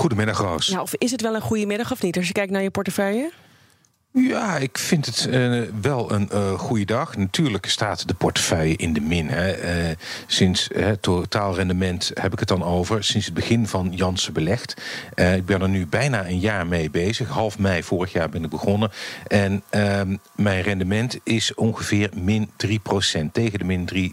Goedemiddag, Roos. Ja, of is het wel een goede middag of niet als je kijkt naar je portefeuille? Ja, ik vind het uh, wel een uh, goede dag. Natuurlijk staat de portefeuille in de min. Hè. Uh, sinds het totaalrendement heb ik het dan over. Sinds het begin van Jansen belegd. ik ben er nu bijna een jaar mee bezig. Half mei vorig jaar ben ik begonnen. En ehm, mijn rendement is ongeveer min 3% Tegen de min 3%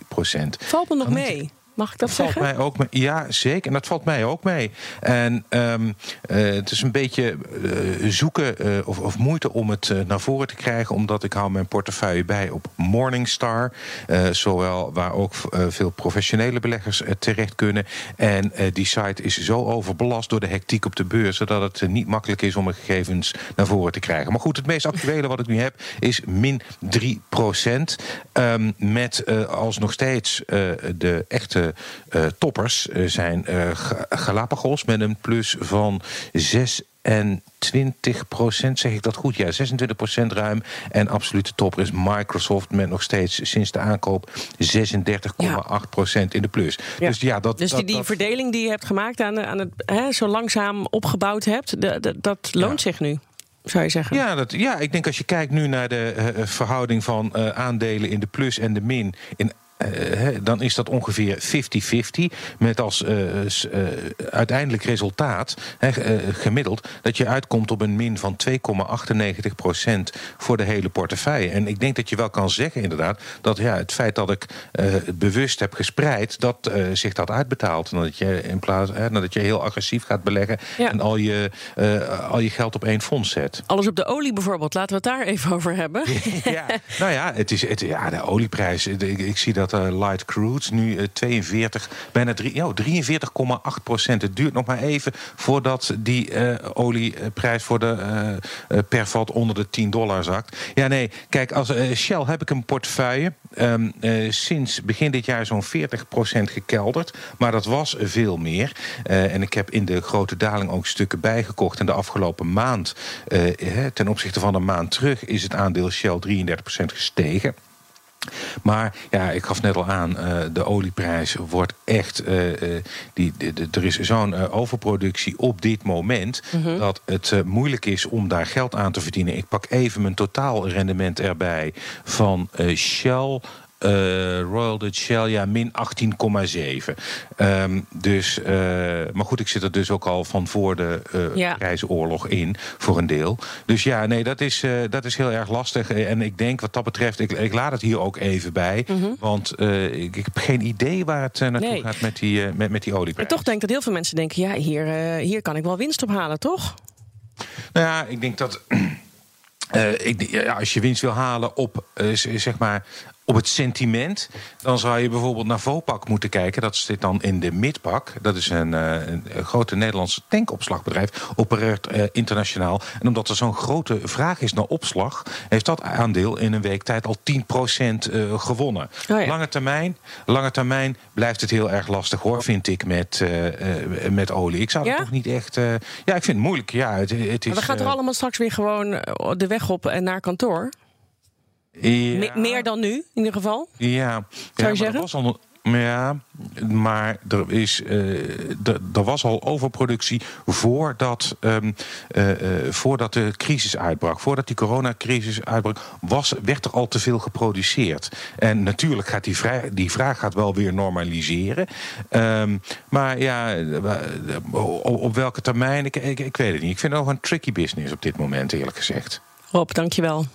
Valt me nog mee? Mag ik dat, dat zeggen? Valt mij ook mee. Ja, zeker. En dat valt mij ook mee. En um, uh, het is een beetje uh, zoeken uh, of, of, moeite om het naar voren te krijgen, omdat ik hou mijn portefeuille bij op Morningstar, zowel waar ook veel professionele beleggers terecht kunnen. En die site is zo overbelast door de hectiek op de beurs, zodat het niet makkelijk is om mijn gegevens naar voren te krijgen. Maar goed, het meest actuele wat ik nu heb is min 3 procent. Um, met als nog steeds de echte uh, toppers zijn uh, Galapagos met een plus van 26 procent, zeg ik dat goed? Ja, 26 procent ruim. En absolute topper is Microsoft met nog steeds sinds de aankoop 36,8 procent in de plus. Ja. Dus ja, dat. Dus die, verdeling die je hebt gemaakt aan, aan het hè, zo langzaam opgebouwd hebt, de, de, dat loont ja. zich nu zou je zeggen? Ja, dat, ja, ik denk als je kijkt nu naar de uh, verhouding van uh, aandelen in de plus en de min. In uh, dan is dat ongeveer 50-50. Met als uh, uh, uiteindelijk resultaat, gemiddeld, dat je uitkomt op een min van 2,98% voor de hele portefeuille. En ik denk dat je wel kan zeggen, inderdaad, dat ja, het feit dat ik bewust heb gespreid, dat zich dat uitbetaalt. En dat je in plaats dat je heel agressief gaat beleggen ja. en al je, al je geld op één fonds zet. Alles op de olie bijvoorbeeld, laten we het daar even over hebben. ja, nou ja, het is, het, ja de olieprijs, ik, ik zie dat uh, light crude nu uh, 42, bijna drie, oh, 43,8 procent. Het duurt nog maar even voordat die uh, olieprijs voor de per vat onder de 10 dollar zakt. Ja, nee, kijk, als Shell heb ik een portefeuille. Um, sinds begin dit jaar zo'n 40 procent gekelderd. Maar dat was veel meer. en ik heb in de grote daling ook stukken bijgekocht. En de afgelopen maand, ten opzichte van een maand terug, is het aandeel Shell 33 procent gestegen. Maar ja, ik gaf net al aan, uh, de olieprijs wordt echt. Uh, uh, die, de, de, er is zo'n overproductie op dit moment. Mm -hmm. dat het moeilijk is om daar geld aan te verdienen. Ik pak even mijn totaalrendement erbij van Shell. Uh, Royal Dutch Shell, ja, min 18,7. Um, dus, uh, maar goed, ik zit er dus ook al van voor de uh, ja. in, voor een deel. Dus ja, nee, dat is, dat is heel erg lastig. En ik denk wat dat betreft, ik, ik laat het hier ook even bij. Mm -hmm. Want ik, ik, heb geen idee waar het naartoe nee. gaat met die, met, met die olieprijs. En toch denk ik dat heel veel mensen denken, ja, hier, hier kan ik wel winst ophalen, toch? Nou ja, ik denk dat... ik, ja, als je winst wil halen op, zeg maar, op het sentiment, dan zou je bijvoorbeeld naar Vopak moeten kijken. Dat zit dan in de Midpak. Dat is een, een, een grote Nederlandse tankopslagbedrijf. Opereert uh, internationaal. En omdat er zo'n grote vraag is naar opslag, heeft dat aandeel in een week tijd al 10% uh, gewonnen. Oh ja. lange, termijn, lange termijn blijft het heel erg lastig hoor, vind ik, met, uh, met olie. Ik zou ja? het toch niet echt. ja, ik vind het moeilijk. Ja, het, het is, maar we gaan toch allemaal straks weer gewoon de weg op en naar kantoor? Ja. Me meer dan nu, in ieder geval? Ja. Zou je zeggen? Was al, ja, maar er, is, uh, er was al overproductie voordat, um, uh, uh, voordat de crisis uitbrak. Voordat die coronacrisis uitbrak, was, werd er al te veel geproduceerd. En natuurlijk gaat die, vraag, die vraag gaat wel weer normaliseren. Um, maar ja, op, op welke termijn, ik, ik, ik weet het niet. Ik vind het nog een tricky business op dit moment, eerlijk gezegd. Rob, dankjewel.